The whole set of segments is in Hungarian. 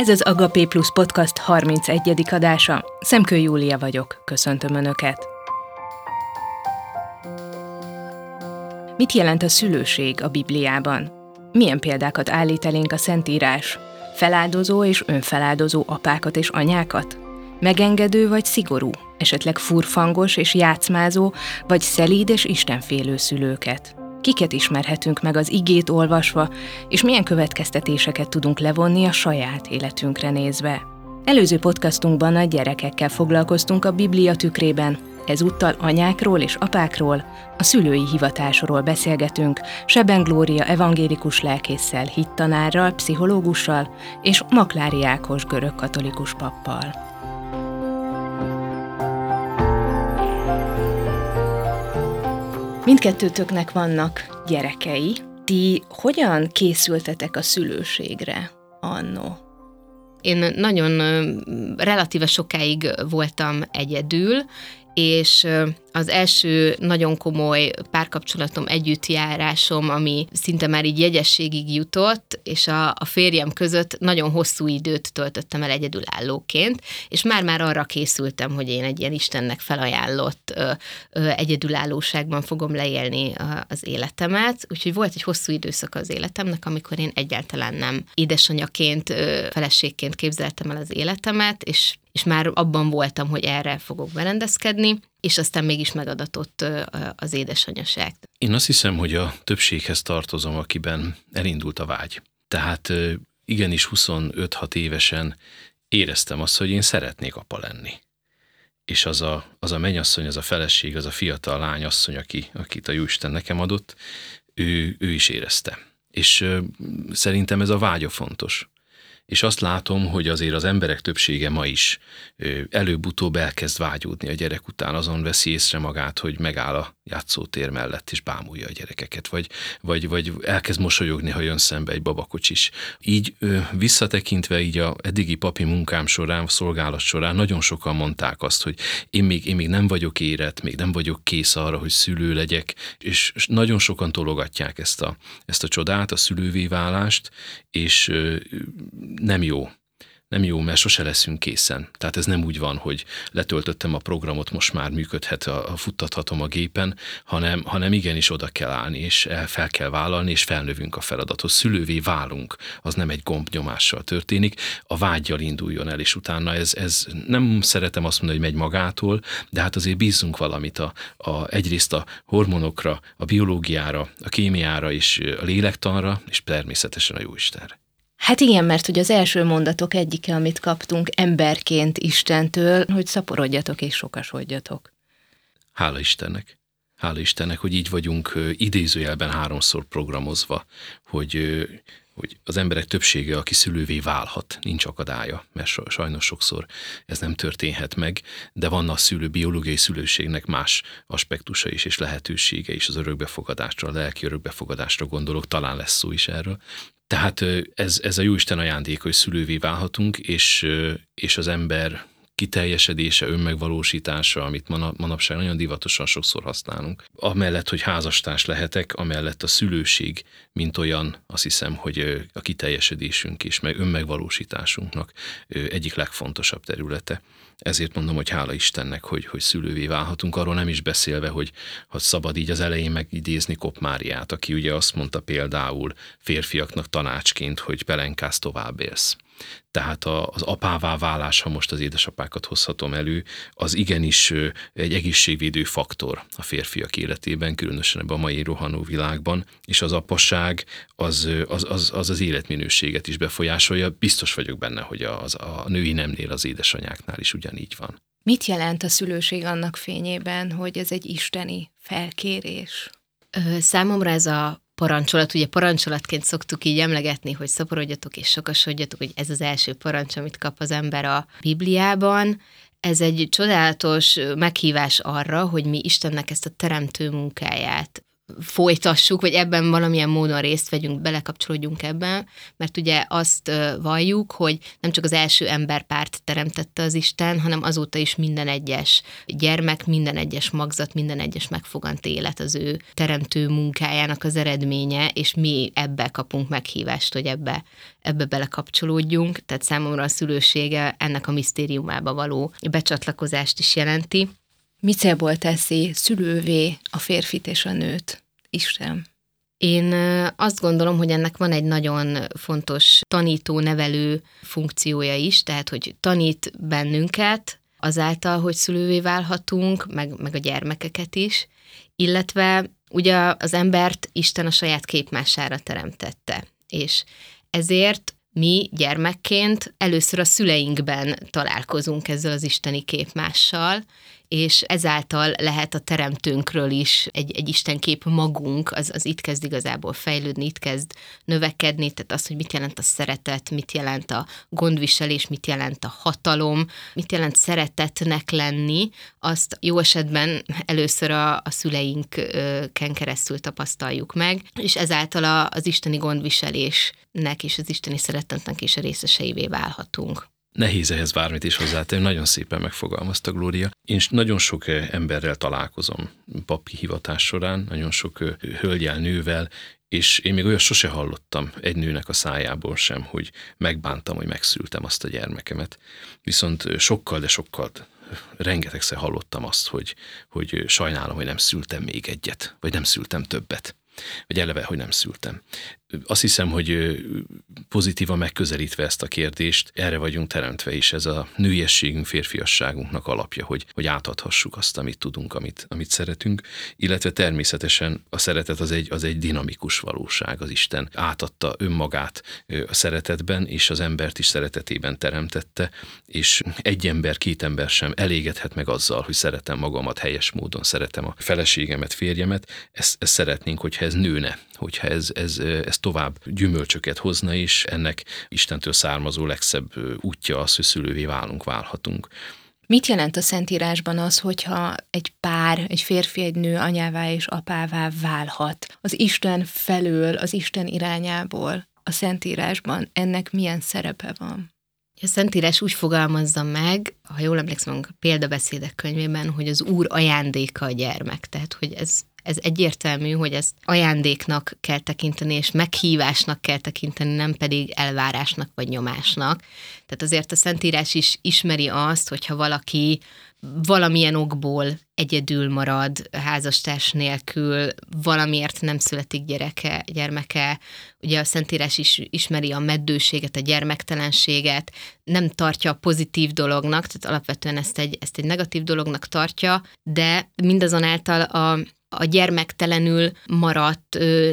Ez az Agapé Plus Podcast 31. adása. Szemkő Júlia vagyok, köszöntöm Önöket. Mit jelent a szülőség a Bibliában? Milyen példákat állít elénk a Szentírás? Feláldozó és önfeláldozó apákat és anyákat? Megengedő vagy szigorú? Esetleg furfangos és játszmázó, vagy szelíd és istenfélő szülőket? Kiket ismerhetünk meg az igét olvasva, és milyen következtetéseket tudunk levonni a saját életünkre nézve. Előző podcastunkban a gyerekekkel foglalkoztunk a Biblia tükrében, ezúttal anyákról és apákról, a szülői hivatásról beszélgetünk Seben Glória evangélikus lelkésszel, hittanárral, pszichológussal és Maklári Ákos görög-katolikus pappal. Mindkettőtöknek vannak gyerekei. Ti hogyan készültetek a szülőségre annó? Én nagyon relatíve sokáig voltam egyedül, és az első nagyon komoly párkapcsolatom, együttjárásom, ami szinte már így jegyességig jutott, és a, a férjem között nagyon hosszú időt töltöttem el egyedülállóként, és már-már arra készültem, hogy én egy ilyen Istennek felajánlott ö, ö, egyedülállóságban fogom leélni a, az életemet, úgyhogy volt egy hosszú időszak az életemnek, amikor én egyáltalán nem édesanyaként, ö, feleségként képzeltem el az életemet, és és már abban voltam, hogy erre fogok berendezkedni, és aztán mégis megadatott az édesanyaság. Én azt hiszem, hogy a többséghez tartozom, akiben elindult a vágy. Tehát igenis 25-6 évesen éreztem azt, hogy én szeretnék apa lenni. És az a, az a mennyasszony, az a feleség, az a fiatal lányasszony, aki, akit a Jóisten nekem adott, ő, ő is érezte. És szerintem ez a vágya fontos és azt látom, hogy azért az emberek többsége ma is előbb-utóbb elkezd vágyódni a gyerek után, azon veszi észre magát, hogy megáll a játszótér mellett, és bámulja a gyerekeket, vagy, vagy, vagy elkezd mosolyogni, ha jön szembe egy babakocsis. Így visszatekintve így a eddigi papi munkám során, szolgálat során nagyon sokan mondták azt, hogy én még, én még nem vagyok érett, még nem vagyok kész arra, hogy szülő legyek, és nagyon sokan tologatják ezt a, ezt a csodát, a szülővé válást, és nem jó nem jó, mert sose leszünk készen. Tehát ez nem úgy van, hogy letöltöttem a programot, most már működhet, a, futtathatom a gépen, hanem, hanem igenis oda kell állni, és fel kell vállalni, és felnövünk a feladathoz. Szülővé válunk, az nem egy gombnyomással történik, a vágyjal induljon el, és utána ez, ez nem szeretem azt mondani, hogy megy magától, de hát azért bízunk valamit a, a, egyrészt a hormonokra, a biológiára, a kémiára és a lélektanra, és természetesen a Jóistenre. Hát igen, mert hogy az első mondatok egyike, amit kaptunk emberként Istentől, hogy szaporodjatok és sokasodjatok. Hála Istennek. Hála Istennek, hogy így vagyunk idézőjelben háromszor programozva, hogy, hogy az emberek többsége, aki szülővé válhat, nincs akadálya, mert sajnos sokszor ez nem történhet meg, de van a szülő biológiai szülőségnek más aspektusa is, és lehetősége is az örökbefogadásra, a lelki örökbefogadásra gondolok, talán lesz szó is erről. Tehát ez, ez a Jóisten ajándék, hogy szülővé válhatunk, és, és az ember kiteljesedése, önmegvalósítása, amit manapság nagyon divatosan sokszor használunk. Amellett, hogy házastárs lehetek, amellett a szülőség, mint olyan, azt hiszem, hogy a kiteljesedésünk és meg önmegvalósításunknak egyik legfontosabb területe. Ezért mondom, hogy hála Istennek, hogy, hogy szülővé válhatunk, arról nem is beszélve, hogy ha szabad így az elején megidézni Kop Máriát, aki ugye azt mondta például férfiaknak tanácsként, hogy pelenkász tovább élsz. Tehát az apává válás, ha most az édesapákat hozhatom elő, az igenis egy egészségvédő faktor a férfiak életében, különösen ebben a mai rohanó világban, és az apasság az az, az, az, az életminőséget is befolyásolja. Biztos vagyok benne, hogy az, a női nemnél, az édesanyáknál is ugyanígy van. Mit jelent a szülőség annak fényében, hogy ez egy isteni felkérés? Számomra ez a parancsolat, ugye parancsolatként szoktuk így emlegetni, hogy szaporodjatok és sokasodjatok, hogy ez az első parancs, amit kap az ember a Bibliában. Ez egy csodálatos meghívás arra, hogy mi Istennek ezt a teremtő munkáját folytassuk, vagy ebben valamilyen módon részt vegyünk, belekapcsolódjunk ebben, mert ugye azt valljuk, hogy nem csak az első emberpárt teremtette az Isten, hanem azóta is minden egyes gyermek, minden egyes magzat, minden egyes megfogant élet az ő teremtő munkájának az eredménye, és mi ebbe kapunk meghívást, hogy ebbe, ebbe belekapcsolódjunk. Tehát számomra a szülősége ennek a misztériumába való becsatlakozást is jelenti. Mi célból teszi szülővé a férfit és a nőt? Isten. Én azt gondolom, hogy ennek van egy nagyon fontos tanító-nevelő funkciója is, tehát hogy tanít bennünket azáltal, hogy szülővé válhatunk, meg, meg a gyermekeket is, illetve ugye az embert Isten a saját képmására teremtette, és ezért mi gyermekként először a szüleinkben találkozunk ezzel az isteni képmással, és ezáltal lehet a teremtőnkről is egy, egy istenkép magunk, az, az itt kezd igazából fejlődni, itt kezd növekedni, tehát az, hogy mit jelent a szeretet, mit jelent a gondviselés, mit jelent a hatalom, mit jelent szeretetnek lenni, azt jó esetben először a, a szüleinken keresztül tapasztaljuk meg, és ezáltal az isteni gondviselésnek és az isteni szeretetnek is a részeseivé válhatunk. Nehéz ehhez bármit is hozzátenni, nagyon szépen megfogalmazta Glória. Én nagyon sok eh, emberrel találkozom papi hivatás során, nagyon sok eh, hölgyel, nővel, és én még olyat sose hallottam egy nőnek a szájából sem, hogy megbántam, hogy megszültem azt a gyermekemet. Viszont eh, sokkal, de sokkal rengetegszer hallottam azt, hogy, hogy sajnálom, hogy nem szültem még egyet, vagy nem szültem többet vagy eleve, hogy nem szültem. Azt hiszem, hogy pozitívan megközelítve ezt a kérdést, erre vagyunk teremtve is, ez a nőiességünk, férfiasságunknak alapja, hogy, hogy átadhassuk azt, amit tudunk, amit, amit szeretünk, illetve természetesen a szeretet az egy, az egy dinamikus valóság, az Isten átadta önmagát a szeretetben, és az embert is szeretetében teremtette, és egy ember, két ember sem elégedhet meg azzal, hogy szeretem magamat helyes módon, szeretem a feleségemet, férjemet, ezt, ezt szeretnénk, hogyha ez nőne, hogyha ez, ez, ez tovább gyümölcsöket hozna is, ennek Istentől származó legszebb útja az, hogy szülővé válunk, válhatunk. Mit jelent a Szentírásban az, hogyha egy pár, egy férfi, egy nő anyává és apává válhat? Az Isten felől, az Isten irányából a Szentírásban ennek milyen szerepe van? A Szentírás úgy fogalmazza meg, ha jól emlékszem a példabeszédek könyvében, hogy az Úr ajándéka a gyermek. Tehát, hogy ez ez egyértelmű, hogy ezt ajándéknak kell tekinteni, és meghívásnak kell tekinteni, nem pedig elvárásnak vagy nyomásnak. Tehát azért a Szentírás is ismeri azt, hogyha valaki valamilyen okból egyedül marad, házastárs nélkül, valamiért nem születik gyereke, gyermeke. Ugye a Szentírás is ismeri a meddőséget, a gyermektelenséget, nem tartja a pozitív dolognak, tehát alapvetően ezt egy, ezt egy negatív dolognak tartja, de mindazonáltal a a gyermektelenül maradt ö,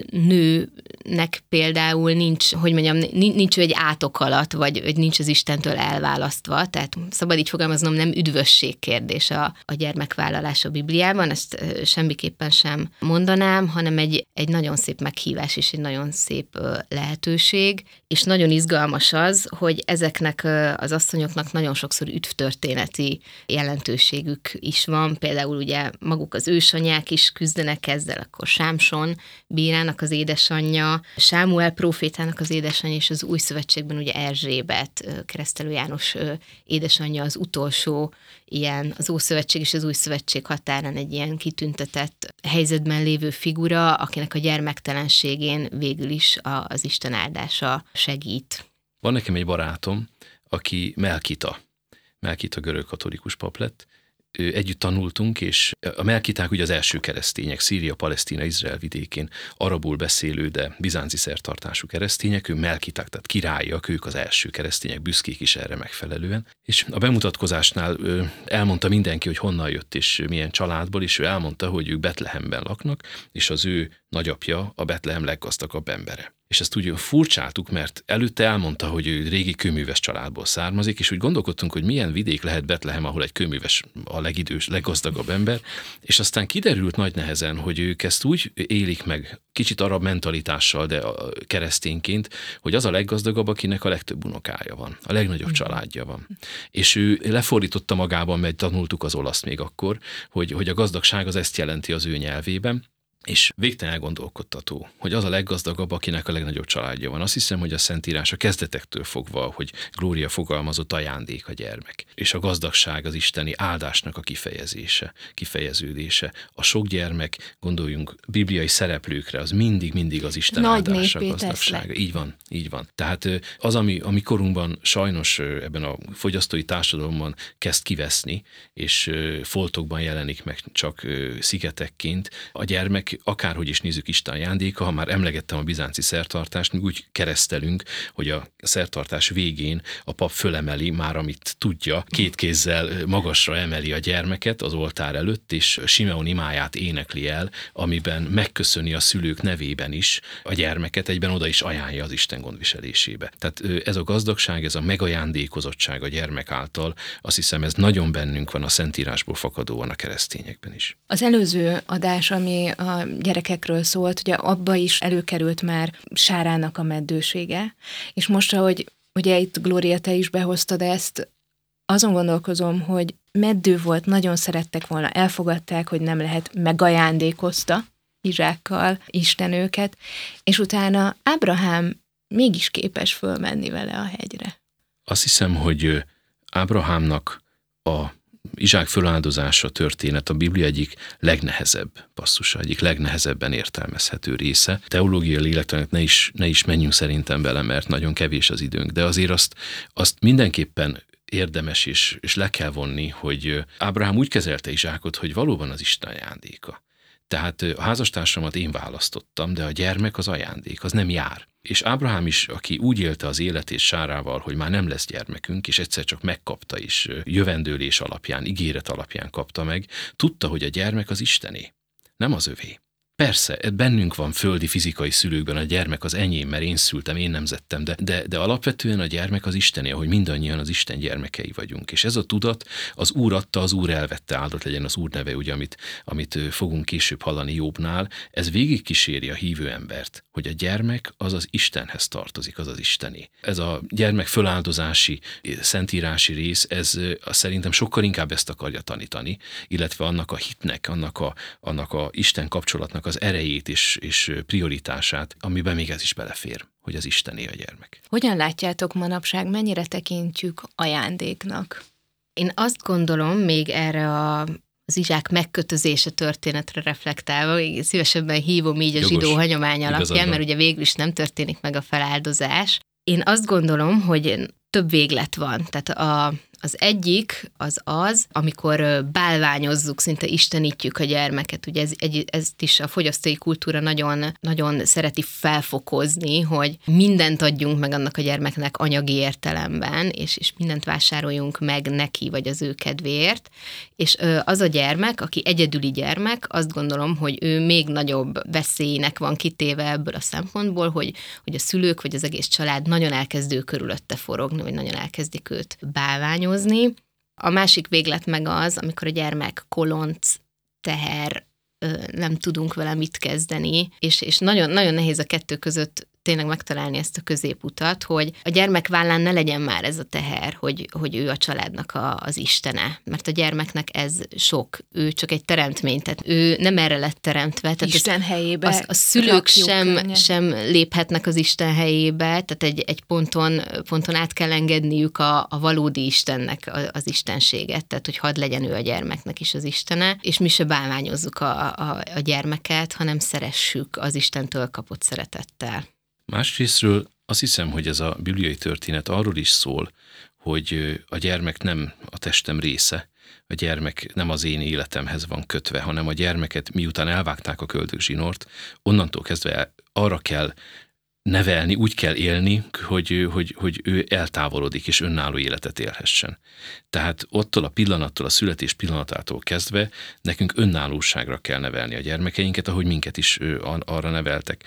nőnek például nincs, hogy mondjam, nincs ő egy átok alatt, vagy, vagy nincs az Istentől elválasztva, tehát szabad így fogalmaznom, nem üdvösség kérdés a, a gyermekvállalás a Bibliában, ezt semmiképpen sem mondanám, hanem egy, egy nagyon szép meghívás és egy nagyon szép lehetőség, és nagyon izgalmas az, hogy ezeknek az asszonyoknak nagyon sokszor üdvtörténeti jelentőségük is van, például ugye maguk az ősanyák is küzdenek ezzel, akkor Sámson bírának az édesanyja, Sámuel profétának az édesanyja, és az új szövetségben ugye Erzsébet, keresztelő János édesanyja az utolsó ilyen az Ószövetség és az Új Szövetség határán egy ilyen kitüntetett helyzetben lévő figura, akinek a gyermektelenségén végül is az Isten áldása segít. Van nekem egy barátom, aki Melkita, Melkita görög katolikus pap lett, együtt tanultunk, és a melkiták ugye az első keresztények, Szíria, Palesztina, Izrael vidékén arabul beszélő, de bizánci szertartású keresztények, ő melkiták, tehát királyak, ők az első keresztények, büszkék is erre megfelelően. És a bemutatkozásnál elmondta mindenki, hogy honnan jött és milyen családból, és ő elmondta, hogy ők Betlehemben laknak, és az ő nagyapja a Betlehem leggazdagabb embere és ezt úgy furcsáltuk, mert előtte elmondta, hogy ő régi kőműves családból származik, és úgy gondolkodtunk, hogy milyen vidék lehet Betlehem, ahol egy kőműves a legidős, leggazdagabb ember, és aztán kiderült nagy nehezen, hogy ők ezt úgy élik meg, kicsit arab mentalitással, de keresztényként, hogy az a leggazdagabb, akinek a legtöbb unokája van, a legnagyobb családja van. És ő lefordította magában, mert tanultuk az olasz még akkor, hogy, hogy a gazdagság az ezt jelenti az ő nyelvében, és végtelen elgondolkodtató, hogy az a leggazdagabb, akinek a legnagyobb családja van. Azt hiszem, hogy a Szentírás a kezdetektől fogva, hogy Glória fogalmazott ajándék a gyermek. És a gazdagság az isteni áldásnak a kifejezése, kifejeződése. A sok gyermek, gondoljunk bibliai szereplőkre, az mindig-mindig az Isten Nagy áldása, gazdagsága. Így van, így van. Tehát az, ami, ami korunkban sajnos ebben a fogyasztói társadalomban kezd kiveszni, és foltokban jelenik meg csak szigetekként, a gyermek akárhogy is nézzük Isten ajándéka, ha már emlegettem a bizánci szertartást, mi úgy keresztelünk, hogy a szertartás végén a pap fölemeli már, amit tudja, két kézzel magasra emeli a gyermeket az oltár előtt, és Simeon imáját énekli el, amiben megköszöni a szülők nevében is a gyermeket, egyben oda is ajánlja az Isten gondviselésébe. Tehát ez a gazdagság, ez a megajándékozottság a gyermek által, azt hiszem ez nagyon bennünk van a Szentírásból fakadóan a keresztényekben is. Az előző adás, ami a gyerekekről szólt, ugye abba is előkerült már Sárának a meddősége, és most, ahogy ugye itt Gloria, te is behoztad ezt, azon gondolkozom, hogy meddő volt, nagyon szerettek volna, elfogadták, hogy nem lehet, megajándékozta Izsákkal Isten őket, és utána Ábrahám mégis képes fölmenni vele a hegyre. Azt hiszem, hogy Ábrahámnak a Izsák föláldozása történet a Biblia egyik legnehezebb passzusa, egyik legnehezebben értelmezhető része. Teológia lélektelenek ne is, ne is menjünk szerintem bele, mert nagyon kevés az időnk, de azért azt, azt mindenképpen érdemes és, és le kell vonni, hogy Ábrahám úgy kezelte Izsákot, hogy valóban az Isten ajándéka. Tehát a házastársamat én választottam, de a gyermek az ajándék, az nem jár. És Ábrahám is, aki úgy élte az életét Sárával, hogy már nem lesz gyermekünk, és egyszer csak megkapta is, jövendőlés alapján, ígéret alapján kapta meg, tudta, hogy a gyermek az Istené, nem az övé. Persze, bennünk van földi fizikai szülőkben a gyermek az enyém, mert én szültem, én nemzettem, de, de, de alapvetően a gyermek az Istené, hogy mindannyian az Isten gyermekei vagyunk. És ez a tudat az Úr adta, az Úr elvette, áldott legyen az Úr neve, ugye, amit, amit fogunk később hallani Jobbnál, ez végig kíséri a hívő embert, hogy a gyermek az az Istenhez tartozik, az az Istené. Ez a gyermek föláldozási, szentírási rész, ez szerintem sokkal inkább ezt akarja tanítani, illetve annak a hitnek, annak a, annak a Isten kapcsolatnak az erejét és, és prioritását, amiben még ez is belefér, hogy az Istené a gyermek. Hogyan látjátok manapság, mennyire tekintjük ajándéknak? Én azt gondolom, még erre a az izsák megkötözése történetre reflektálva, én szívesebben hívom így a Jogos. zsidó hagyomány alapján, mert ugye végül is nem történik meg a feláldozás. Én azt gondolom, hogy több véglet van. Tehát a, az egyik az az, amikor bálványozzuk, szinte istenítjük a gyermeket. Ugye ez, egy, ezt is a fogyasztói kultúra nagyon, nagyon szereti felfokozni, hogy mindent adjunk meg annak a gyermeknek anyagi értelemben, és, és mindent vásároljunk meg neki, vagy az ő kedvéért. És az a gyermek, aki egyedüli gyermek, azt gondolom, hogy ő még nagyobb veszélynek van kitéve ebből a szempontból, hogy, hogy a szülők, vagy az egész család nagyon elkezdő körülötte forogni, vagy nagyon elkezdik őt bálványozni, hiányozni. A másik véglet meg az, amikor a gyermek kolonc, teher, nem tudunk vele mit kezdeni, és, és nagyon, nagyon nehéz a kettő között tényleg megtalálni ezt a középutat, hogy a gyermek vállán ne legyen már ez a teher, hogy, hogy ő a családnak a, az istene, mert a gyermeknek ez sok, ő csak egy teremtmény, tehát ő nem erre lett teremtve. Tehát Isten az, helyébe. Az, a szülők sem, sem léphetnek az Isten helyébe, tehát egy, egy ponton, ponton át kell engedniük a, a valódi Istennek az istenséget, tehát hogy hadd legyen ő a gyermeknek is az Istene, és mi se bálványozzuk a, a, a gyermeket, hanem szeressük az Istentől kapott szeretettel. Másrésztről azt hiszem, hogy ez a bibliai történet arról is szól, hogy a gyermek nem a testem része, a gyermek nem az én életemhez van kötve, hanem a gyermeket miután elvágták a köldögzsinort, onnantól kezdve arra kell nevelni, úgy kell élni, hogy, hogy, hogy ő eltávolodik és önálló életet élhessen. Tehát ottól a pillanattól, a születés pillanatától kezdve nekünk önállóságra kell nevelni a gyermekeinket, ahogy minket is arra neveltek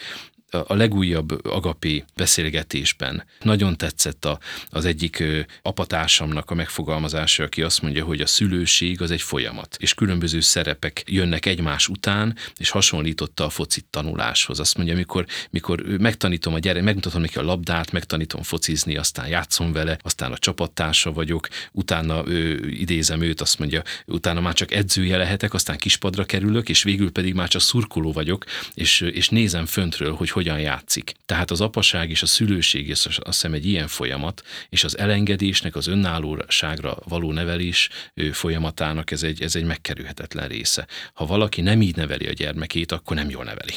a legújabb agapé beszélgetésben nagyon tetszett a, az egyik apatársamnak a megfogalmazása, aki azt mondja, hogy a szülőség az egy folyamat, és különböző szerepek jönnek egymás után, és hasonlította a focit tanuláshoz. Azt mondja, mikor, mikor megtanítom a gyerek, megmutatom neki a labdát, megtanítom focizni, aztán játszom vele, aztán a csapattársa vagyok, utána ő, idézem őt, azt mondja, utána már csak edzője lehetek, aztán kispadra kerülök, és végül pedig már csak szurkoló vagyok, és, és nézem föntről, hogy hogyan játszik. Tehát az apaság és a szülőség, és azt hiszem egy ilyen folyamat, és az elengedésnek, az önállóságra való nevelés folyamatának ez egy, ez egy megkerülhetetlen része. Ha valaki nem így neveli a gyermekét, akkor nem jól neveli.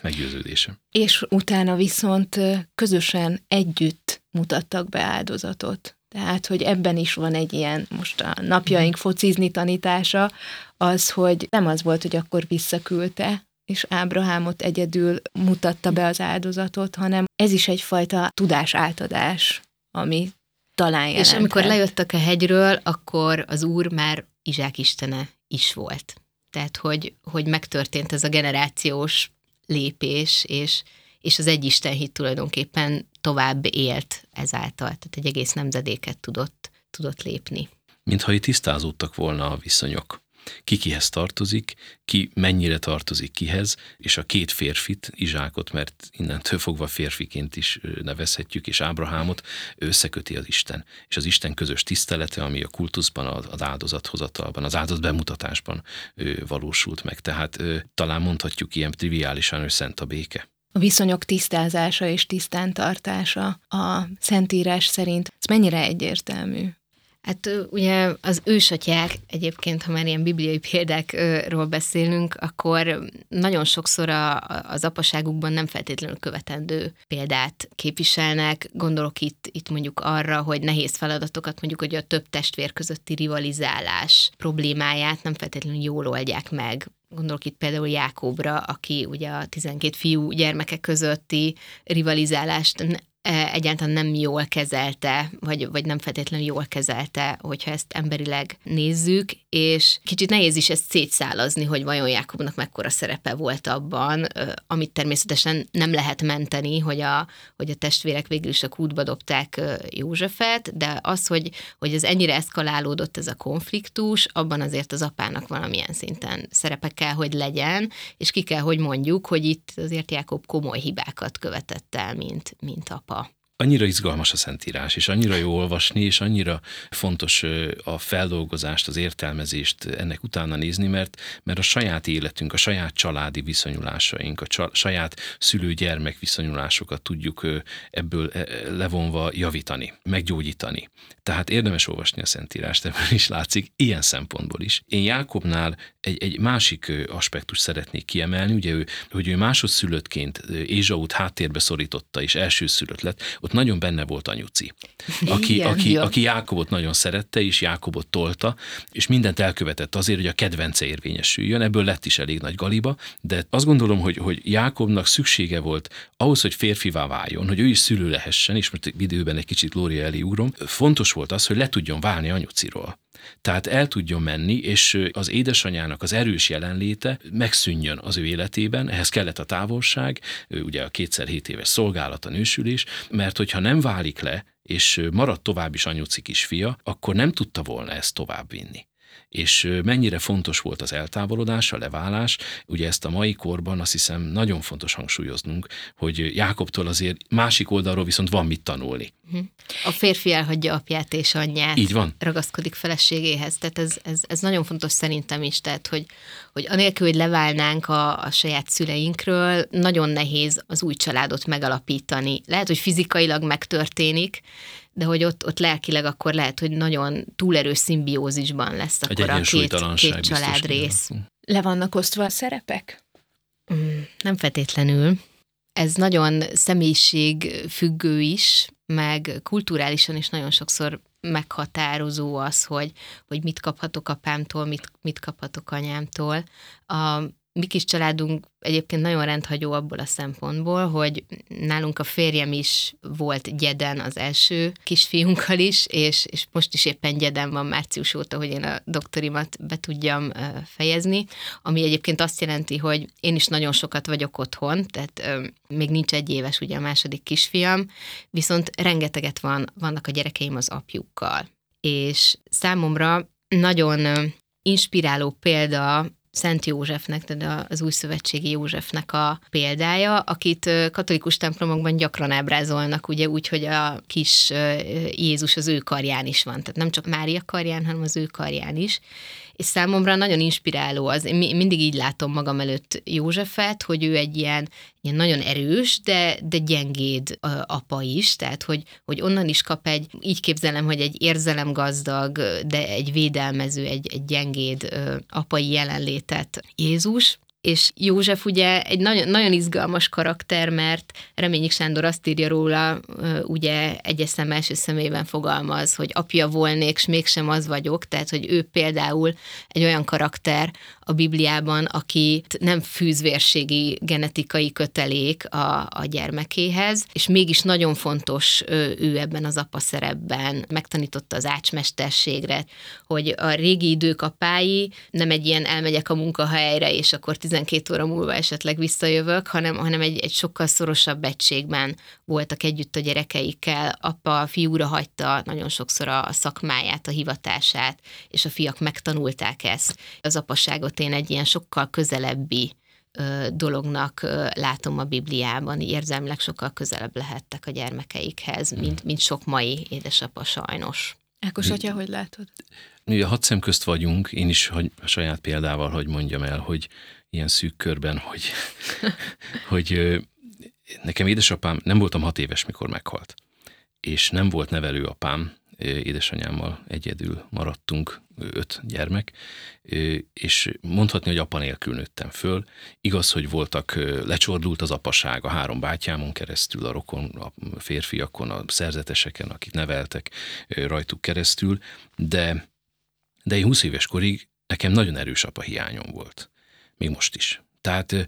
Meggyőződésem. És utána viszont közösen együtt mutattak be áldozatot. Tehát, hogy ebben is van egy ilyen, most a napjaink focizni tanítása, az, hogy nem az volt, hogy akkor visszaküldte, és Ábrahámot egyedül mutatta be az áldozatot, hanem ez is egyfajta tudás átadás, ami talán jelenthet. És amikor lejöttek a hegyről, akkor az úr már Izsák istene is volt. Tehát, hogy, hogy megtörtént ez a generációs lépés, és, és az egy hit tulajdonképpen tovább élt ezáltal, tehát egy egész nemzedéket tudott, tudott lépni. Mintha itt tisztázódtak volna a viszonyok ki kihez tartozik, ki mennyire tartozik kihez, és a két férfit, Izsákot, mert innentől fogva férfiként is nevezhetjük, és Ábrahámot összeköti az Isten. És az Isten közös tisztelete, ami a kultuszban, az áldozathozatalban, az áldozat bemutatásban valósult meg. Tehát talán mondhatjuk ilyen triviálisan, hogy szent a béke a viszonyok tisztázása és tisztántartása a Szentírás szerint, ez mennyire egyértelmű? Hát ugye az ősatyák, egyébként, ha már ilyen bibliai példákról beszélünk, akkor nagyon sokszor a, az apaságukban nem feltétlenül követendő példát képviselnek. Gondolok itt, itt mondjuk arra, hogy nehéz feladatokat, mondjuk, hogy a több testvér közötti rivalizálás problémáját nem feltétlenül jól oldják meg, Gondolok itt például Jákobra, aki ugye a 12 fiú gyermeke közötti rivalizálást egyáltalán nem jól kezelte, vagy, vagy nem feltétlenül jól kezelte, hogyha ezt emberileg nézzük, és kicsit nehéz is ezt szétszálazni, hogy vajon Jákobnak mekkora szerepe volt abban, amit természetesen nem lehet menteni, hogy a, hogy a testvérek végül is a kútba dobták Józsefet, de az, hogy, hogy ez ennyire eszkalálódott ez a konfliktus, abban azért az apának valamilyen szinten szerepe kell, hogy legyen, és ki kell, hogy mondjuk, hogy itt azért Jákob komoly hibákat követett el, mint, mint apa annyira izgalmas a Szentírás, és annyira jó olvasni, és annyira fontos a feldolgozást, az értelmezést ennek utána nézni, mert, mert a saját életünk, a saját családi viszonyulásaink, a csa, saját szülő-gyermek viszonyulásokat tudjuk ebből e, levonva javítani, meggyógyítani. Tehát érdemes olvasni a Szentírást, ebből is látszik, ilyen szempontból is. Én Jákobnál egy, egy másik aspektus szeretnék kiemelni, ugye ő, hogy ő másodszülöttként Ézsaut háttérbe szorította, és elsőszülött lett, ott nagyon benne volt anyuci, aki, Igen, aki, aki Jákobot nagyon szerette, és Jákobot tolta, és mindent elkövetett azért, hogy a kedvence érvényesüljön, ebből lett is elég nagy galiba, de azt gondolom, hogy, hogy Jákobnak szüksége volt ahhoz, hogy férfivá váljon, hogy ő is szülő lehessen, és most időben egy kicsit Lória elé úrom, fontos volt az, hogy le tudjon válni anyuciról. Tehát el tudjon menni, és az édesanyának az erős jelenléte megszűnjön az ő életében, ehhez kellett a távolság, ugye a kétszer hét éves szolgálat, a nősülés, mert hogyha nem válik le, és marad tovább is anyuci kisfia, akkor nem tudta volna ezt továbbvinni és mennyire fontos volt az eltávolodás, a leválás. Ugye ezt a mai korban azt hiszem nagyon fontos hangsúlyoznunk, hogy Jákobtól azért másik oldalról viszont van mit tanulni. Mhm. A férfi elhagyja apját és anyját. Így van. Ragaszkodik feleségéhez. Tehát ez, ez, ez nagyon fontos szerintem is, tehát hogy, hogy anélkül, hogy leválnánk a, a saját szüleinkről, nagyon nehéz az új családot megalapítani. Lehet, hogy fizikailag megtörténik, de hogy ott, ott lelkileg akkor lehet, hogy nagyon túlerős szimbiózisban lesz akkor a két, két család rész. Le vannak osztva a szerepek? Mm, nem feltétlenül. Ez nagyon személyiség függő is, meg kulturálisan is nagyon sokszor meghatározó az, hogy, hogy mit kaphatok apámtól, mit, mit kaphatok anyámtól. A mi kis családunk egyébként nagyon rendhagyó abból a szempontból, hogy nálunk a férjem is volt gyeden az első kisfiunkkal is, és, és most is éppen gyeden van március óta, hogy én a doktorimat be tudjam fejezni, ami egyébként azt jelenti, hogy én is nagyon sokat vagyok otthon, tehát még nincs egy éves ugye a második kisfiam, viszont rengeteget van, vannak a gyerekeim az apjukkal. És számomra nagyon inspiráló példa Szent Józsefnek, tehát az új szövetségi Józsefnek a példája, akit katolikus templomokban gyakran ábrázolnak, ugye úgy, hogy a kis Jézus az ő karján is van, tehát nem csak Mária karján, hanem az ő karján is és számomra nagyon inspiráló az, én mindig így látom magam előtt Józsefet, hogy ő egy ilyen, ilyen nagyon erős, de, de gyengéd apa is, tehát hogy, hogy onnan is kap egy, így képzelem, hogy egy érzelemgazdag, de egy védelmező, egy, egy gyengéd apai jelenlétet. Jézus, és József ugye egy nagyon, nagyon izgalmas karakter, mert Reményik Sándor azt írja róla, ugye egyes szem első szemében fogalmaz, hogy apja volnék, és mégsem az vagyok, tehát hogy ő például egy olyan karakter a Bibliában, akit nem fűzvérségi genetikai kötelék a, a gyermekéhez, és mégis nagyon fontos ő ebben az apa szerepben, megtanította az ácsmesterségre, hogy a régi idők apái nem egy ilyen elmegyek a munkahelyre, és akkor 12 óra múlva esetleg visszajövök, hanem, hanem egy, egy sokkal szorosabb egységben voltak együtt a gyerekeikkel. Apa fiúra hagyta nagyon sokszor a szakmáját, a hivatását, és a fiak megtanulták ezt. Az apaságot én egy ilyen sokkal közelebbi dolognak látom a Bibliában, érzelmileg sokkal közelebb lehettek a gyermekeikhez, mint, mint sok mai édesapa sajnos. Ákos atya, hogy látod? Mi a hat szem közt vagyunk, én is hogy a saját példával, hogy mondjam el, hogy ilyen szűk körben, hogy, hogy nekem édesapám, nem voltam hat éves, mikor meghalt, és nem volt nevelőapám, édesanyámmal egyedül maradtunk, öt gyermek, és mondhatni, hogy apa nélkül nőttem föl. Igaz, hogy voltak, lecsordult az apaság a három bátyámon keresztül, a rokon, a férfiakon, a szerzeteseken, akik neveltek rajtuk keresztül, de, de én 20 éves korig nekem nagyon erős apa hiányom volt még most is. Tehát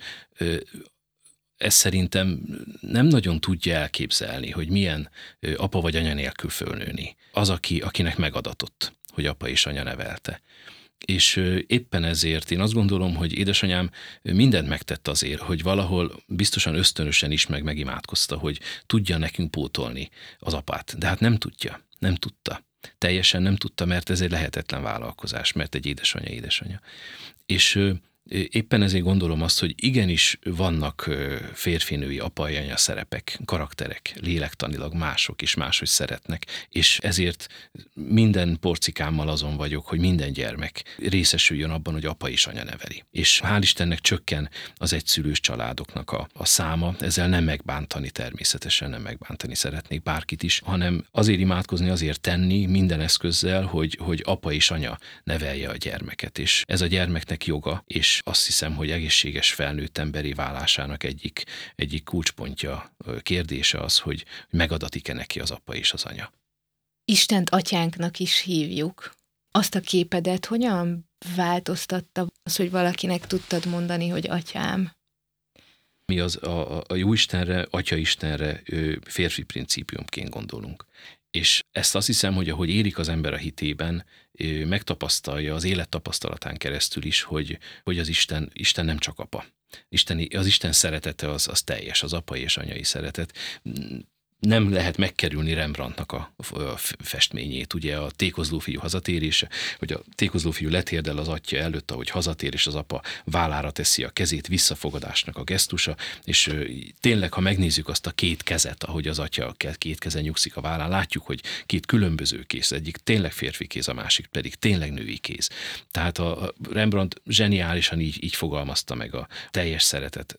ez szerintem nem nagyon tudja elképzelni, hogy milyen apa vagy anya nélkül fölnőni. Az, aki, akinek megadatott, hogy apa és anya nevelte. És éppen ezért én azt gondolom, hogy édesanyám mindent megtett azért, hogy valahol biztosan ösztönösen is meg megimádkozta, hogy tudja nekünk pótolni az apát. De hát nem tudja, nem tudta. Teljesen nem tudta, mert ez egy lehetetlen vállalkozás, mert egy édesanyja édesanyja. És Éppen ezért gondolom azt, hogy igenis vannak férfinői apai anya szerepek, karakterek, lélektanilag mások is máshogy szeretnek, és ezért minden porcikámmal azon vagyok, hogy minden gyermek részesüljön abban, hogy apa és anya neveli. És hál' Istennek csökken az egyszülős családoknak a, a száma, ezzel nem megbántani természetesen, nem megbántani szeretnék bárkit is, hanem azért imádkozni, azért tenni minden eszközzel, hogy, hogy apa és anya nevelje a gyermeket, és ez a gyermeknek joga, és azt hiszem, hogy egészséges felnőtt emberi válásának egyik, egyik kulcspontja, kérdése az, hogy megadatik-e neki az apa és az anya. Istent atyánknak is hívjuk. Azt a képedet hogyan változtatta az, hogy valakinek tudtad mondani, hogy atyám? Mi az a, a jó Istenre, Atya Istenre férfi principiumként gondolunk. És ezt azt hiszem, hogy ahogy érik az ember a hitében, megtapasztalja az élettapasztalatán keresztül is, hogy, hogy az Isten, Isten nem csak apa. Isteni, az Isten szeretete az, az teljes, az apai és anyai szeretet nem lehet megkerülni Rembrandtnak a, festményét, ugye a tékozló fiú hazatérése, hogy a tékozló fiú letérdel az atya előtt, ahogy hazatér, és az apa vállára teszi a kezét, visszafogadásnak a gesztusa, és tényleg, ha megnézzük azt a két kezet, ahogy az atya két kezen nyugszik a vállán, látjuk, hogy két különböző kéz, egyik tényleg férfi kéz, a másik pedig tényleg női kéz. Tehát a Rembrandt zseniálisan így, így fogalmazta meg a teljes szeretet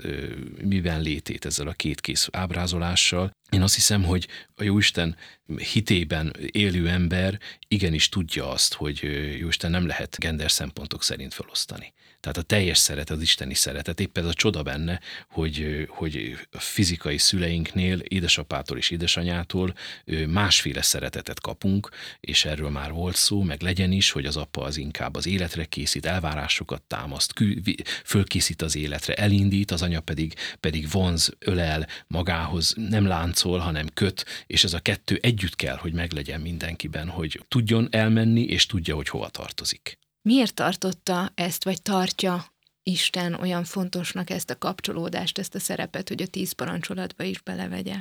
miben létét ezzel a két kéz ábrázolással. Én azt hiszem, hogy a Jóisten hitében élő ember igenis tudja azt, hogy Jóisten nem lehet gender szempontok szerint felosztani. Tehát a teljes szeretet, az isteni szeretet. Épp ez a csoda benne, hogy, hogy a fizikai szüleinknél, édesapától és édesanyától másféle szeretetet kapunk, és erről már volt szó, meg legyen is, hogy az apa az inkább az életre készít, elvárásokat támaszt, fölkészít az életre, elindít, az anya pedig, pedig vonz, ölel magához, nem láncol, hanem köt, és ez a kettő együtt kell, hogy meglegyen mindenkiben, hogy tudjon elmenni, és tudja, hogy hova tartozik. Miért tartotta ezt, vagy tartja Isten olyan fontosnak ezt a kapcsolódást, ezt a szerepet, hogy a tíz parancsolatba is belevegye?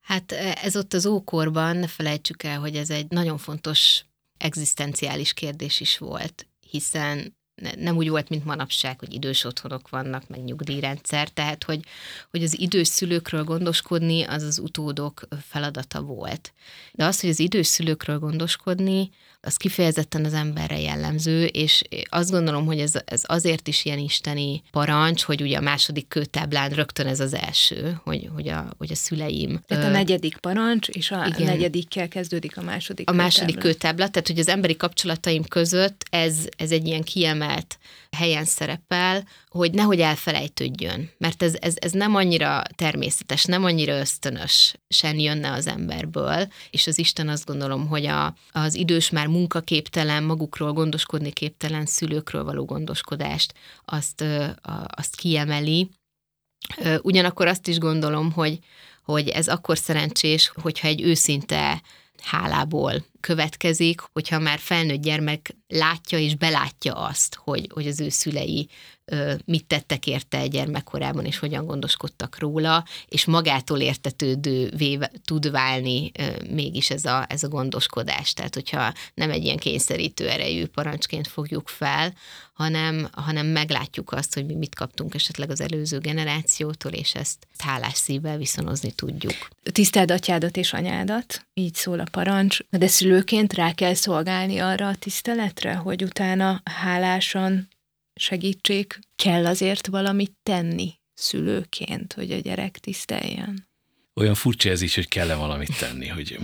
Hát e, ez ott az ókorban, ne felejtsük el, hogy ez egy nagyon fontos egzisztenciális kérdés is volt, hiszen nem úgy volt, mint manapság, hogy idős otthonok vannak, meg nyugdíjrendszer, tehát hogy, hogy az idős szülőkről gondoskodni, az az utódok feladata volt. De az, hogy az idős szülőkről gondoskodni, az kifejezetten az emberre jellemző, és azt gondolom, hogy ez, ez azért is ilyen isteni parancs, hogy ugye a második kőtáblán rögtön ez az első, hogy, hogy, a, hogy a szüleim. Tehát a negyedik parancs, és a igen, negyedikkel kezdődik a második A második kőtábla, tehát hogy az emberi kapcsolataim között ez, ez egy ilyen kiemelt helyen szerepel, hogy nehogy elfelejtődjön, mert ez, ez, ez nem annyira természetes, nem annyira ösztönös sen jönne az emberből, és az Isten azt gondolom, hogy a, az idős már munkaképtelen, magukról gondoskodni képtelen szülőkről való gondoskodást azt, azt kiemeli. Ugyanakkor azt is gondolom, hogy, hogy ez akkor szerencsés, hogyha egy őszinte hálából következik, hogyha már felnőtt gyermek látja és belátja azt, hogy, hogy az ő szülei mit tettek érte gyermekkorában, és hogyan gondoskodtak róla, és magától értetődővé tud válni mégis ez a, ez a gondoskodás. Tehát, hogyha nem egy ilyen kényszerítő erejű parancsként fogjuk fel, hanem, hanem meglátjuk azt, hogy mi mit kaptunk esetleg az előző generációtól, és ezt hálás szívvel viszonozni tudjuk. Tiszteld atyádat és anyádat, így szól a parancs, de szülőként rá kell szolgálni arra a tiszteletre, hogy utána hálásan segítsék, kell azért valamit tenni szülőként, hogy a gyerek tiszteljen. Olyan furcsa ez is, hogy kell-e valamit tenni, hogy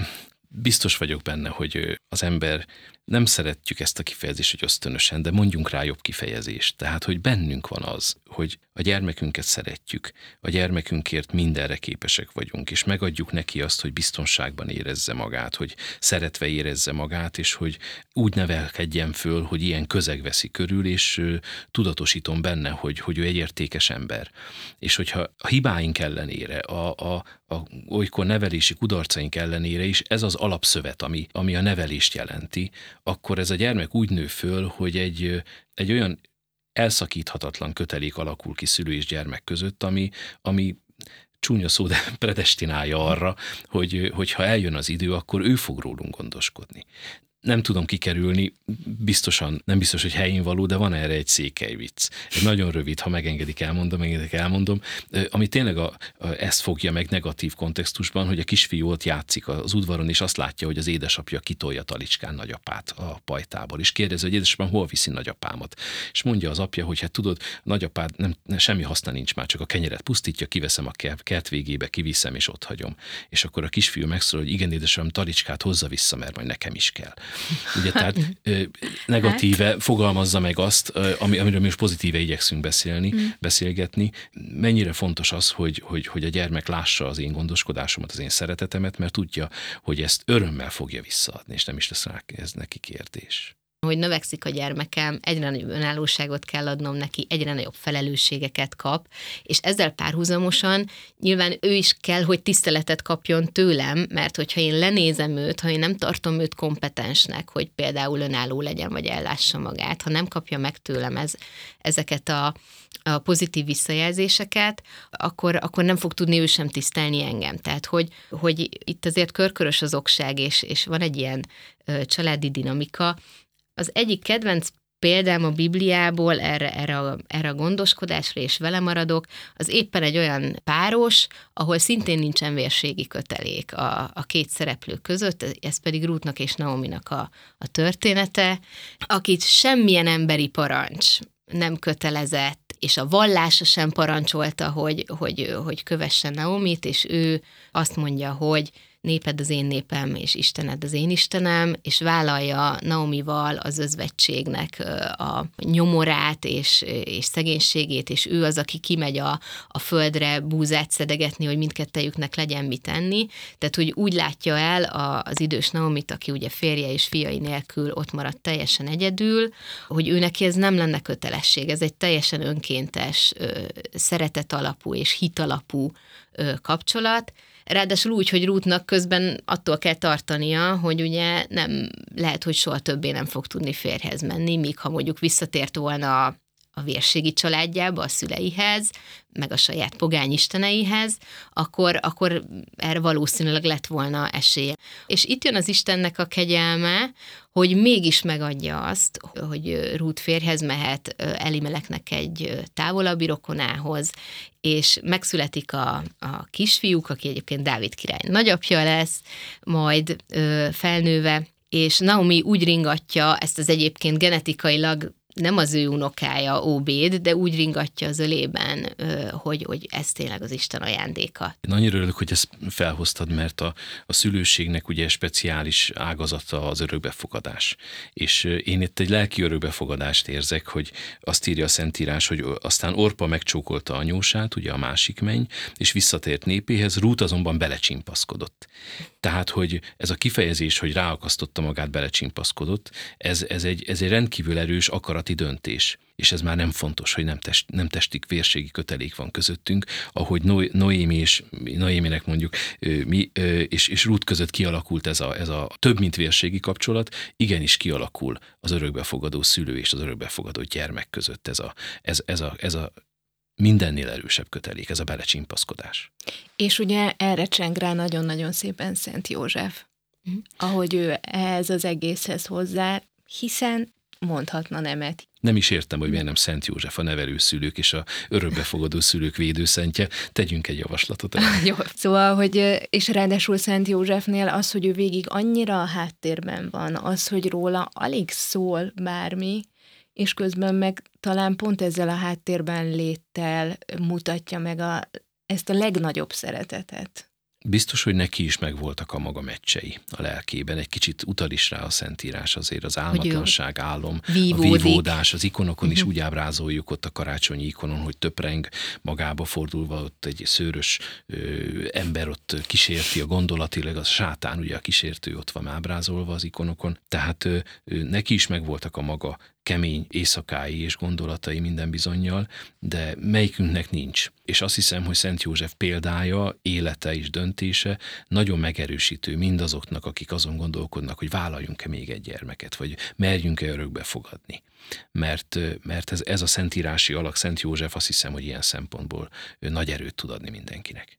biztos vagyok benne, hogy az ember nem szeretjük ezt a kifejezést, hogy ösztönösen, de mondjunk rá jobb kifejezést. Tehát, hogy bennünk van az, hogy a gyermekünket szeretjük, a gyermekünkért mindenre képesek vagyunk, és megadjuk neki azt, hogy biztonságban érezze magát, hogy szeretve érezze magát, és hogy úgy nevelkedjen föl, hogy ilyen közeg veszi körül, és tudatosítom benne, hogy, hogy ő egy értékes ember. És hogyha a hibáink ellenére, a, a, a olykor nevelési kudarcaink ellenére is ez az alapszövet, ami, ami a nevelést jelenti, akkor ez a gyermek úgy nő föl, hogy egy, egy olyan elszakíthatatlan kötelék alakul ki szülő és gyermek között, ami, ami csúnya szó, de predestinálja arra, hogy, hogy ha eljön az idő, akkor ő fog rólunk gondoskodni nem tudom kikerülni, biztosan, nem biztos, hogy helyén való, de van erre egy székely vicc. Egy nagyon rövid, ha megengedik, elmondom, megengedik, elmondom, ami tényleg a, a, ezt fogja meg negatív kontextusban, hogy a kisfiú ott játszik az udvaron, és azt látja, hogy az édesapja kitolja talicskán nagyapát a pajtából, és kérdezi, hogy édesapám, hol viszi nagyapámat? És mondja az apja, hogy hát tudod, nagyapád nem, nem semmi haszna nincs már, csak a kenyeret pusztítja, kiveszem a kert végébe, kiviszem, és ott hagyom. És akkor a kisfiú megszól, hogy igen, édesapám, talicskát hozza vissza, mert majd nekem is kell. Ugye, tehát negatíve hát. fogalmazza meg azt, ami, amiről mi most pozitíve igyekszünk beszélni, mm. beszélgetni. Mennyire fontos az, hogy, hogy, hogy a gyermek lássa az én gondoskodásomat, az én szeretetemet, mert tudja, hogy ezt örömmel fogja visszaadni, és nem is lesz rá ez neki kérdés hogy növekszik a gyermekem, egyre nagyobb önállóságot kell adnom neki, egyre nagyobb felelősségeket kap, és ezzel párhuzamosan nyilván ő is kell, hogy tiszteletet kapjon tőlem, mert hogyha én lenézem őt, ha én nem tartom őt kompetensnek, hogy például önálló legyen, vagy ellássa magát, ha nem kapja meg tőlem ez, ezeket a, a pozitív visszajelzéseket, akkor, akkor nem fog tudni ő sem tisztelni engem. Tehát, hogy, hogy itt azért körkörös az okság, és, és van egy ilyen családi dinamika, az egyik kedvenc példám a Bibliából erre, erre, a, erre a gondoskodásra, és vele maradok, az éppen egy olyan páros, ahol szintén nincsen vérségi kötelék a, a két szereplő között, ez pedig Rútnak és Naominak a, a története, akit semmilyen emberi parancs nem kötelezett, és a vallása sem parancsolta, hogy, hogy, hogy kövessen Naomit, és ő azt mondja, hogy néped az én népem, és Istened az én Istenem, és vállalja Naomival az özvegységnek a nyomorát és, és szegénységét, és ő az, aki kimegy a, a földre búzát szedegetni, hogy mindkettejüknek legyen mit tenni. Tehát, hogy úgy látja el a, az idős Naomit, aki ugye férje és fiai nélkül ott maradt teljesen egyedül, hogy ő neki ez nem lenne kötelesség, ez egy teljesen önkéntes, szeretet alapú és hit alapú kapcsolat, Ráadásul úgy, hogy Rútnak közben attól kell tartania, hogy ugye nem lehet, hogy soha többé nem fog tudni férhez menni, míg ha mondjuk visszatért volna a vérségi családjába, a szüleihez, meg a saját pogány isteneihez, akkor, akkor erre valószínűleg lett volna esélye. És itt jön az Istennek a kegyelme, hogy mégis megadja azt, hogy Rút férhez mehet Elimeleknek egy távolabbi rokonához, és megszületik a, a kisfiúk, aki egyébként Dávid király nagyapja lesz, majd felnőve, és Naomi úgy ringatja ezt az egyébként genetikailag nem az ő unokája Óbéd, de úgy ringatja az ölében, hogy, hogy ez tényleg az Isten ajándéka. Én annyira örülök, hogy ezt felhoztad, mert a, a szülőségnek ugye speciális ágazata az örökbefogadás. És én itt egy lelki örökbefogadást érzek, hogy azt írja a Szentírás, hogy aztán Orpa megcsókolta anyósát, ugye a másik menny, és visszatért népéhez, Rút azonban belecsimpaszkodott. Tehát, hogy ez a kifejezés, hogy ráakasztotta magát, belecsimpaszkodott, ez, ez, egy, ez egy rendkívül erős akarati döntés. És ez már nem fontos, hogy nem, test, nem testik vérségi kötelék van közöttünk, ahogy Noémi és Noéminek mondjuk mi, és, és Ruth között kialakult ez a, ez a több mint vérségi kapcsolat, igenis kialakul az örökbefogadó szülő és az örökbefogadó gyermek között ez a, ez, ez a, ez a mindennél erősebb kötelék, ez a belecsimpaszkodás. És ugye erre cseng rá nagyon-nagyon szépen Szent József, mm. ahogy ő ehhez az egészhez hozzá, hiszen mondhatna nemet. Nem is értem, hogy miért nem Szent József a nevelőszülők és a örökbefogadó szülők védőszentje. Tegyünk egy javaslatot. Jó. Szóval, hogy és ráadásul Szent Józsefnél az, hogy ő végig annyira a háttérben van, az, hogy róla alig szól bármi, és közben meg talán pont ezzel a háttérben léttel mutatja meg a, ezt a legnagyobb szeretetet. Biztos, hogy neki is megvoltak a maga meccsei a lelkében. Egy kicsit utal is rá a Szentírás azért az álmatlanság, álom, vívódik. a vívódás, az ikonokon is mhm. úgy ábrázoljuk ott a karácsonyi ikonon, hogy töpreng magába fordulva, ott egy szőrös ö, ember ott kísérti a gondolatilag, az sátán ugye a kísértő ott van ábrázolva az ikonokon. Tehát ö, ö, neki is megvoltak a maga kemény éjszakái és gondolatai minden bizonyal, de melyikünknek nincs. És azt hiszem, hogy Szent József példája, élete és döntése nagyon megerősítő mindazoknak, akik azon gondolkodnak, hogy vállaljunk-e még egy gyermeket, vagy merjünk-e örökbe fogadni. Mert, mert ez, ez a szentírási alak, Szent József azt hiszem, hogy ilyen szempontból nagy erőt tud adni mindenkinek.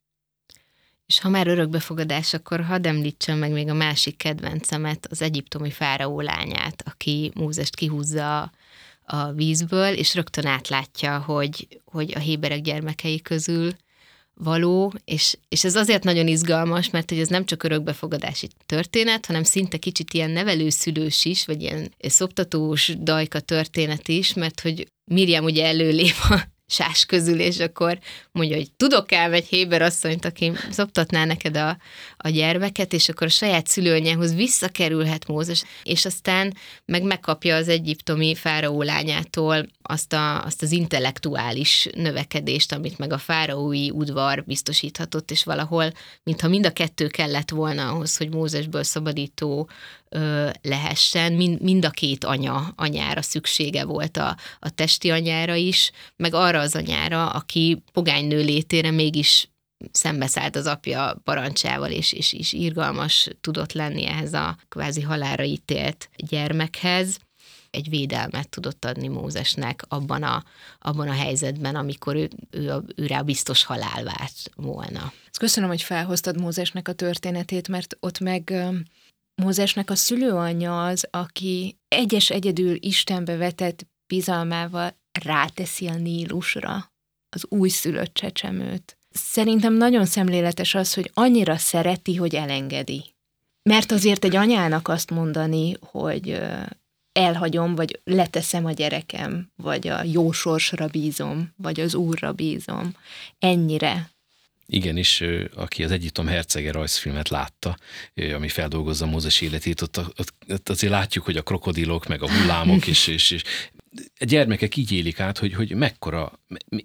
És ha már örökbefogadás, akkor hadd említsem meg még a másik kedvencemet, az egyiptomi fáraó lányát, aki Mózest kihúzza a vízből, és rögtön átlátja, hogy, hogy a héberek gyermekei közül való, és, és ez azért nagyon izgalmas, mert hogy ez nem csak örökbefogadási történet, hanem szinte kicsit ilyen nevelőszülős is, vagy ilyen szoptatós dajka történet is, mert hogy Miriam ugye előlép a sás közül, és akkor mondja, hogy tudok el egy Héber asszonyt, aki szoptatná neked a, a gyermeket, és akkor a saját szülőanyjához visszakerülhet Mózes, és aztán meg megkapja az egyiptomi fáraó lányától azt, a, azt az intellektuális növekedést, amit meg a fáraói udvar biztosíthatott, és valahol, mintha mind a kettő kellett volna ahhoz, hogy Mózesből szabadító lehessen, mind, mind a két anya, anyára szüksége volt a, a testi anyára is, meg arra az anyára, aki pogánynő létére mégis szembeszállt az apja parancsával, és, és, és irgalmas tudott lenni ehhez a kvázi halára ítélt gyermekhez egy védelmet tudott adni Mózesnek abban a, abban a helyzetben, amikor ő, ő, ő rá biztos halál várt volna. Köszönöm, hogy felhoztad Mózesnek a történetét, mert ott meg Mózesnek a szülőanyja az, aki egyes egyedül Istenbe vetett bizalmával ráteszi a Nílusra az újszülött csecsemőt. Szerintem nagyon szemléletes az, hogy annyira szereti, hogy elengedi. Mert azért egy anyának azt mondani, hogy elhagyom, vagy leteszem a gyerekem, vagy a jó sorsra bízom, vagy az úrra bízom. Ennyire igen, és aki az Egyiptom hercege rajzfilmet látta, ami feldolgozza Mózes életét, ott, ott, ott azért látjuk, hogy a krokodilok, meg a hullámok, és, és, és a gyermekek így élik át, hogy, hogy mekkora,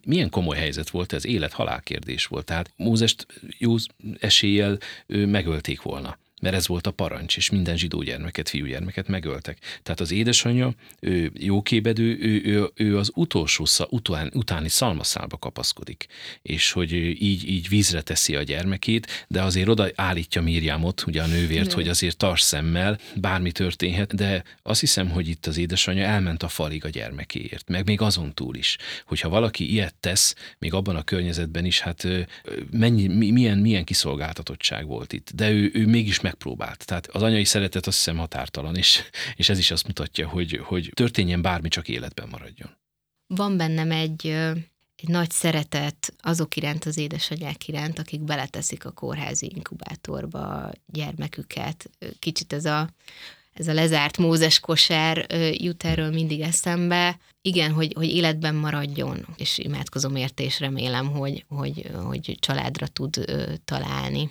milyen komoly helyzet volt ez, élet-halál kérdés volt. Tehát Mózest jó eséllyel megölték volna mert ez volt a parancs, és minden zsidó gyermeket, fiúgyermeket megöltek. Tehát az édesanyja, ő jókébedő, ő, ő, ő az utolsó, után, utáni szalmaszálba kapaszkodik, és hogy így, így vízre teszi a gyermekét, de azért oda állítja Mirjámot, ugye a nővért, ne. hogy azért tars szemmel, bármi történhet, de azt hiszem, hogy itt az édesanyja elment a falig a gyermekéért, meg még azon túl is, hogyha valaki ilyet tesz, még abban a környezetben is, hát mennyi, milyen, milyen kiszolgáltatottság volt itt. De ő, ő mégis meg megpróbált. Tehát az anyai szeretet azt hiszem határtalan, és, és ez is azt mutatja, hogy, hogy történjen bármi, csak életben maradjon. Van bennem egy, egy nagy szeretet azok iránt, az édesanyák iránt, akik beleteszik a kórházi inkubátorba gyermeküket. Kicsit ez a, ez a lezárt mózes kosár jut erről mindig eszembe. Igen, hogy, hogy életben maradjon, és imádkozom érte, és remélem, hogy, hogy, hogy családra tud találni.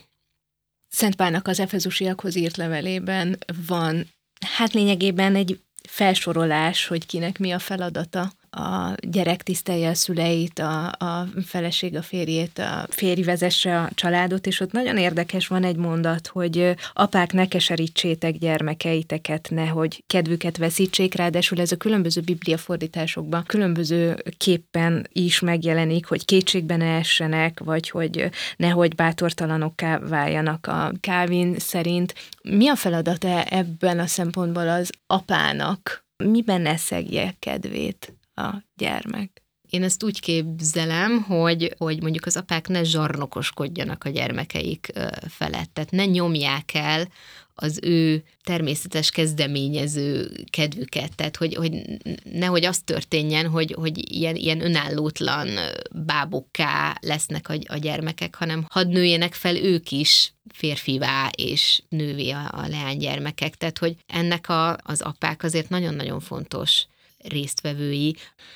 Szent Pálnak az Efezusiakhoz írt levelében van, hát lényegében egy felsorolás, hogy kinek mi a feladata a gyerek tisztelje a szüleit, a, a feleség a férjét, a férj vezesse a családot, és ott nagyon érdekes van egy mondat, hogy apák ne keserítsétek gyermekeiteket, nehogy kedvüket veszítsék, ráadásul ez a különböző bibliafordításokban különböző képpen is megjelenik, hogy kétségbe ne essenek, vagy hogy nehogy bátortalanokká váljanak a Kávin szerint. Mi a feladata ebben a szempontból az apának? Miben ne szegje kedvét? A gyermek. Én ezt úgy képzelem, hogy, hogy mondjuk az apák ne zsarnokoskodjanak a gyermekeik felett, tehát ne nyomják el az ő természetes kezdeményező kedvüket, tehát hogy, hogy nehogy az történjen, hogy, hogy ilyen, ilyen önállótlan bábokká lesznek a, a gyermekek, hanem hadd nőjenek fel ők is férfivá és nővé a, a leánygyermekek. Tehát, hogy ennek a, az apák azért nagyon-nagyon fontos résztvevői.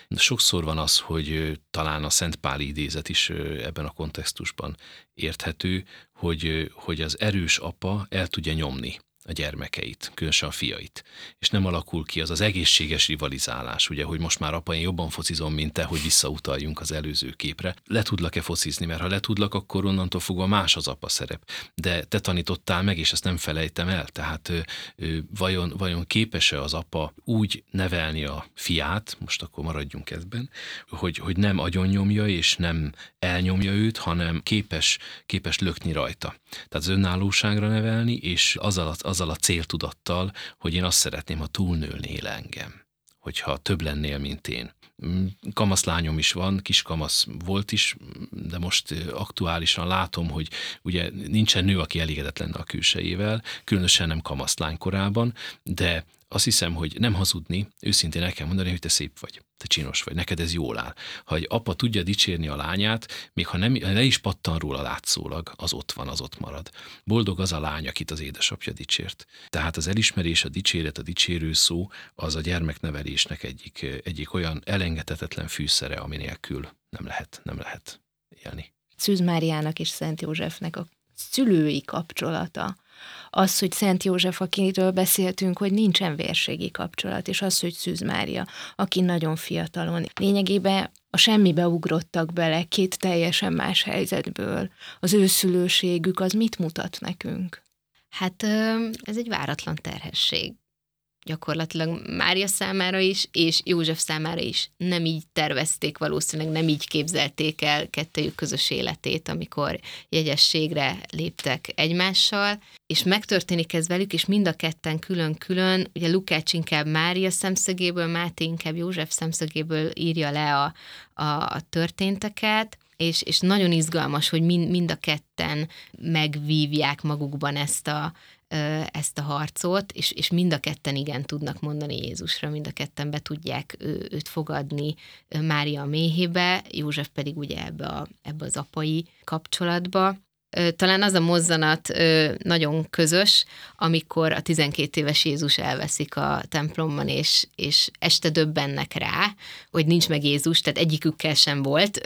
Sokszor van az, hogy talán a Szent Páli idézet is ebben a kontextusban érthető, hogy, hogy az erős apa el tudja nyomni a gyermekeit, különösen a fiait. És nem alakul ki az az egészséges rivalizálás, ugye, hogy most már apa, én jobban focizom, mint te, hogy visszautaljunk az előző képre. Le tudlak-e focizni, mert ha le tudlak, akkor onnantól fogva más az apa szerep. De te tanítottál meg, és ezt nem felejtem el. Tehát ö, ö, vajon, vajon képes-e az apa úgy nevelni a fiát, most akkor maradjunk ebben, hogy, hogy nem agyonnyomja és nem elnyomja őt, hanem képes, képes lökni rajta. Tehát az önállóságra nevelni, és azzal, az azzal a céltudattal, hogy én azt szeretném, ha túlnőnél engem, hogyha több lennél, mint én. Mm, kamaszlányom is van, kis kamasz volt is, de most aktuálisan látom, hogy ugye nincsen nő, aki elégedett lenne a külsejével, különösen nem kamaszlány korában, de azt hiszem, hogy nem hazudni, őszintén el kell mondani, hogy te szép vagy, te csinos vagy, neked ez jól áll. Ha egy apa tudja dicsérni a lányát, még ha nem, ne is pattan róla látszólag, az ott van, az ott marad. Boldog az a lány, akit az édesapja dicsért. Tehát az elismerés, a dicséret, a dicsérő szó az a gyermeknevelésnek egyik, egyik olyan elengedhetetlen fűszere, ami nélkül nem lehet, nem lehet élni. Szűz Máriának és Szent Józsefnek a szülői kapcsolata az, hogy Szent József, akiről beszéltünk, hogy nincsen vérségi kapcsolat, és az, hogy Szűz Mária, aki nagyon fiatalon. Lényegében a semmibe ugrottak bele két teljesen más helyzetből. Az ő szülőségük az mit mutat nekünk? Hát ez egy váratlan terhesség gyakorlatilag Mária számára is, és József számára is nem így tervezték valószínűleg, nem így képzelték el kettőjük közös életét, amikor jegyességre léptek egymással, és megtörténik ez velük, és mind a ketten külön-külön, ugye Lukács inkább Mária szemszögéből, Máté inkább József szemszögéből írja le a, a, a történteket, és, és nagyon izgalmas, hogy mind, mind a ketten megvívják magukban ezt a, ezt a harcot, és, és mind a ketten igen tudnak mondani Jézusra, mind a ketten be tudják ő, őt fogadni Mária a méhébe, József pedig ugye ebbe, a, ebbe az apai kapcsolatba. talán az a mozzanat nagyon közös, amikor a 12 éves Jézus elveszik a templomban, és, és este döbbennek rá, hogy nincs meg Jézus, tehát egyikükkel sem volt,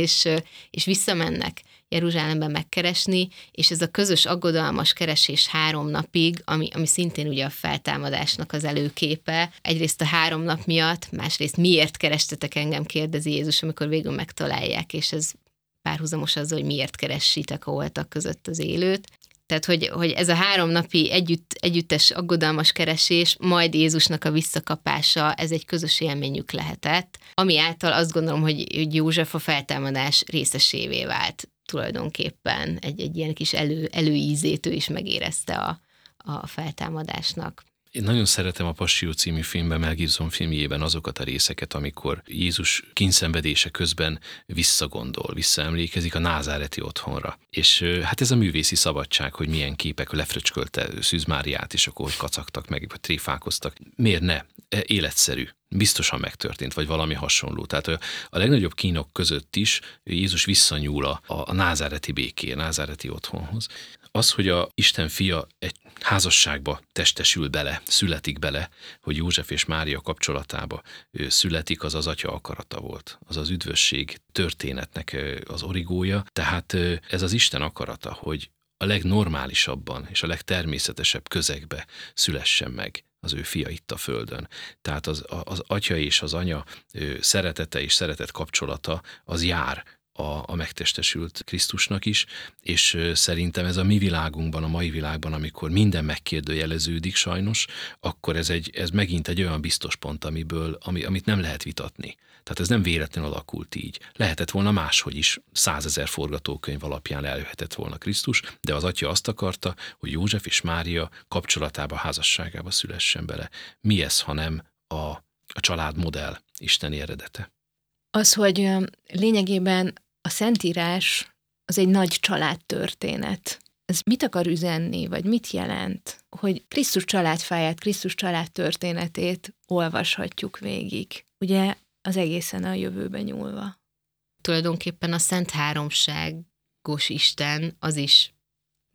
és, és visszamennek Jeruzsálemben megkeresni, és ez a közös aggodalmas keresés három napig, ami, ami szintén ugye a feltámadásnak az előképe, egyrészt a három nap miatt, másrészt miért kerestetek engem, kérdezi Jézus, amikor végül megtalálják, és ez párhuzamos azzal, hogy miért keressitek a holtak között az élőt. Tehát, hogy, hogy ez a három napi együtt, együttes aggodalmas keresés, majd Jézusnak a visszakapása, ez egy közös élményük lehetett, ami által azt gondolom, hogy, hogy József a feltámadás részesévé vált tulajdonképpen. Egy, egy ilyen kis elő, előízét ő is megérezte a, a feltámadásnak. Én nagyon szeretem a Passió című filmben, Mel Gibson filmjében azokat a részeket, amikor Jézus kínszenvedése közben visszagondol, visszaemlékezik a názáreti otthonra. És hát ez a művészi szabadság, hogy milyen képek lefröcskölte Szűz Máriát, és akkor kacagtak meg, vagy tréfálkoztak. Miért ne? E, életszerű biztosan megtörtént, vagy valami hasonló. Tehát a legnagyobb kínok között is Jézus visszanyúl a, a názáreti béké, názáreti otthonhoz. Az, hogy a Isten fia egy házasságba testesül bele, születik bele, hogy József és Mária kapcsolatába születik, az az atya akarata volt. Az az üdvösség történetnek az origója. Tehát ez az Isten akarata, hogy a legnormálisabban és a legtermészetesebb közegbe szülessen meg az ő fia itt a földön. Tehát az, az atya és az anya szeretete és szeretet kapcsolata az jár a, a megtestesült Krisztusnak is, és szerintem ez a mi világunkban, a mai világban, amikor minden megkérdőjeleződik sajnos, akkor ez, egy, ez megint egy olyan biztos pont, amiből, ami, amit nem lehet vitatni. Tehát ez nem véletlenül alakult így. Lehetett volna máshogy is, százezer forgatókönyv alapján eljöhetett volna Krisztus, de az atya azt akarta, hogy József és Mária kapcsolatába, házasságába szülessen bele. Mi ez, ha nem a, a családmodell isteni eredete? Az, hogy lényegében a Szentírás az egy nagy családtörténet. Ez mit akar üzenni, vagy mit jelent, hogy Krisztus családfáját, Krisztus család történetét olvashatjuk végig. Ugye az egészen a jövőben nyúlva. Tulajdonképpen a Szent Háromságos Isten az is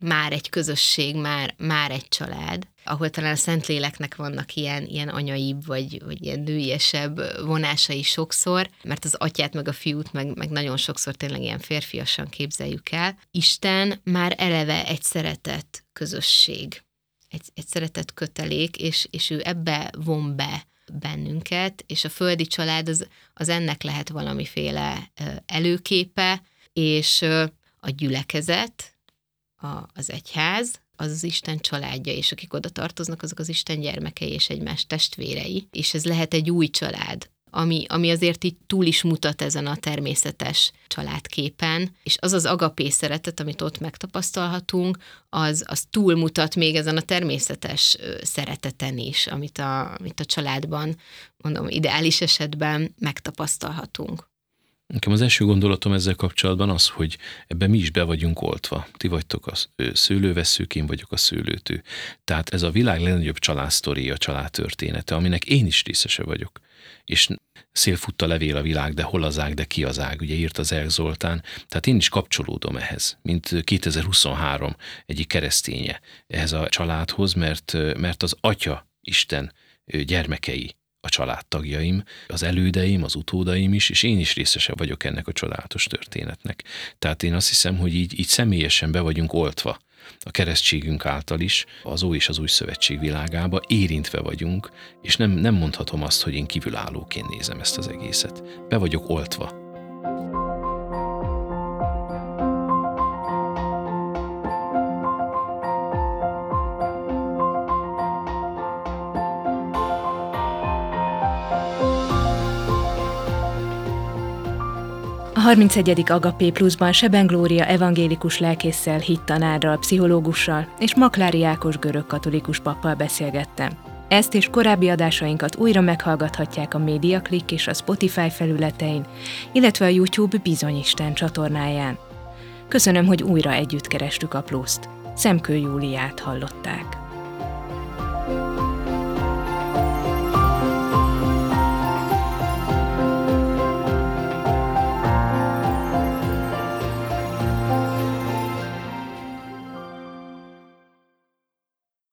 már egy közösség, már, már egy család, ahol talán a Szentléleknek vannak ilyen, ilyen anyaibb, vagy, vagy ilyen nőiesebb vonásai sokszor, mert az atyát, meg a fiút, meg, meg nagyon sokszor tényleg ilyen férfiasan képzeljük el. Isten már eleve egy szeretett közösség, egy, egy szeretett kötelék, és, és ő ebbe von be bennünket, és a földi család az, az ennek lehet valamiféle előképe, és a gyülekezet, a, az egyház, az az Isten családja, és akik oda tartoznak, azok az Isten gyermekei és egymás testvérei, és ez lehet egy új család, ami, ami azért így túl is mutat ezen a természetes családképen, és az az agapé szeretet, amit ott megtapasztalhatunk, az, az túlmutat még ezen a természetes szereteten is, amit a, amit a családban, mondom, ideális esetben megtapasztalhatunk. Nekem az első gondolatom ezzel kapcsolatban az, hogy ebben mi is be vagyunk oltva. Ti vagytok a szőlőveszők, én vagyok a szőlőtő. Tehát ez a világ legnagyobb családsztori, a családtörténete, aminek én is részese vagyok. És szélfutta levél a világ, de hol az ág, de ki az ág, ugye írt az Elk Zoltán. Tehát én is kapcsolódom ehhez, mint 2023 egyik kereszténye ehhez a családhoz, mert, mert az Atya Isten gyermekei a családtagjaim, az elődeim, az utódaim is, és én is részese vagyok ennek a csodálatos történetnek. Tehát én azt hiszem, hogy így, így személyesen be vagyunk oltva a keresztségünk által is, az Ó és az Új Szövetség világába, érintve vagyunk, és nem, nem mondhatom azt, hogy én kívülállóként nézem ezt az egészet. Be vagyok oltva A 31. Agapé pluszban Seben Glória evangélikus lelkésszel, hittanárral, pszichológussal és Maklári Ákos görög-katolikus pappal beszélgettem. Ezt és korábbi adásainkat újra meghallgathatják a MediaClick és a Spotify felületein, illetve a YouTube Bizonyisten csatornáján. Köszönöm, hogy újra együtt kerestük a pluszt. Szemkő Júliát hallották.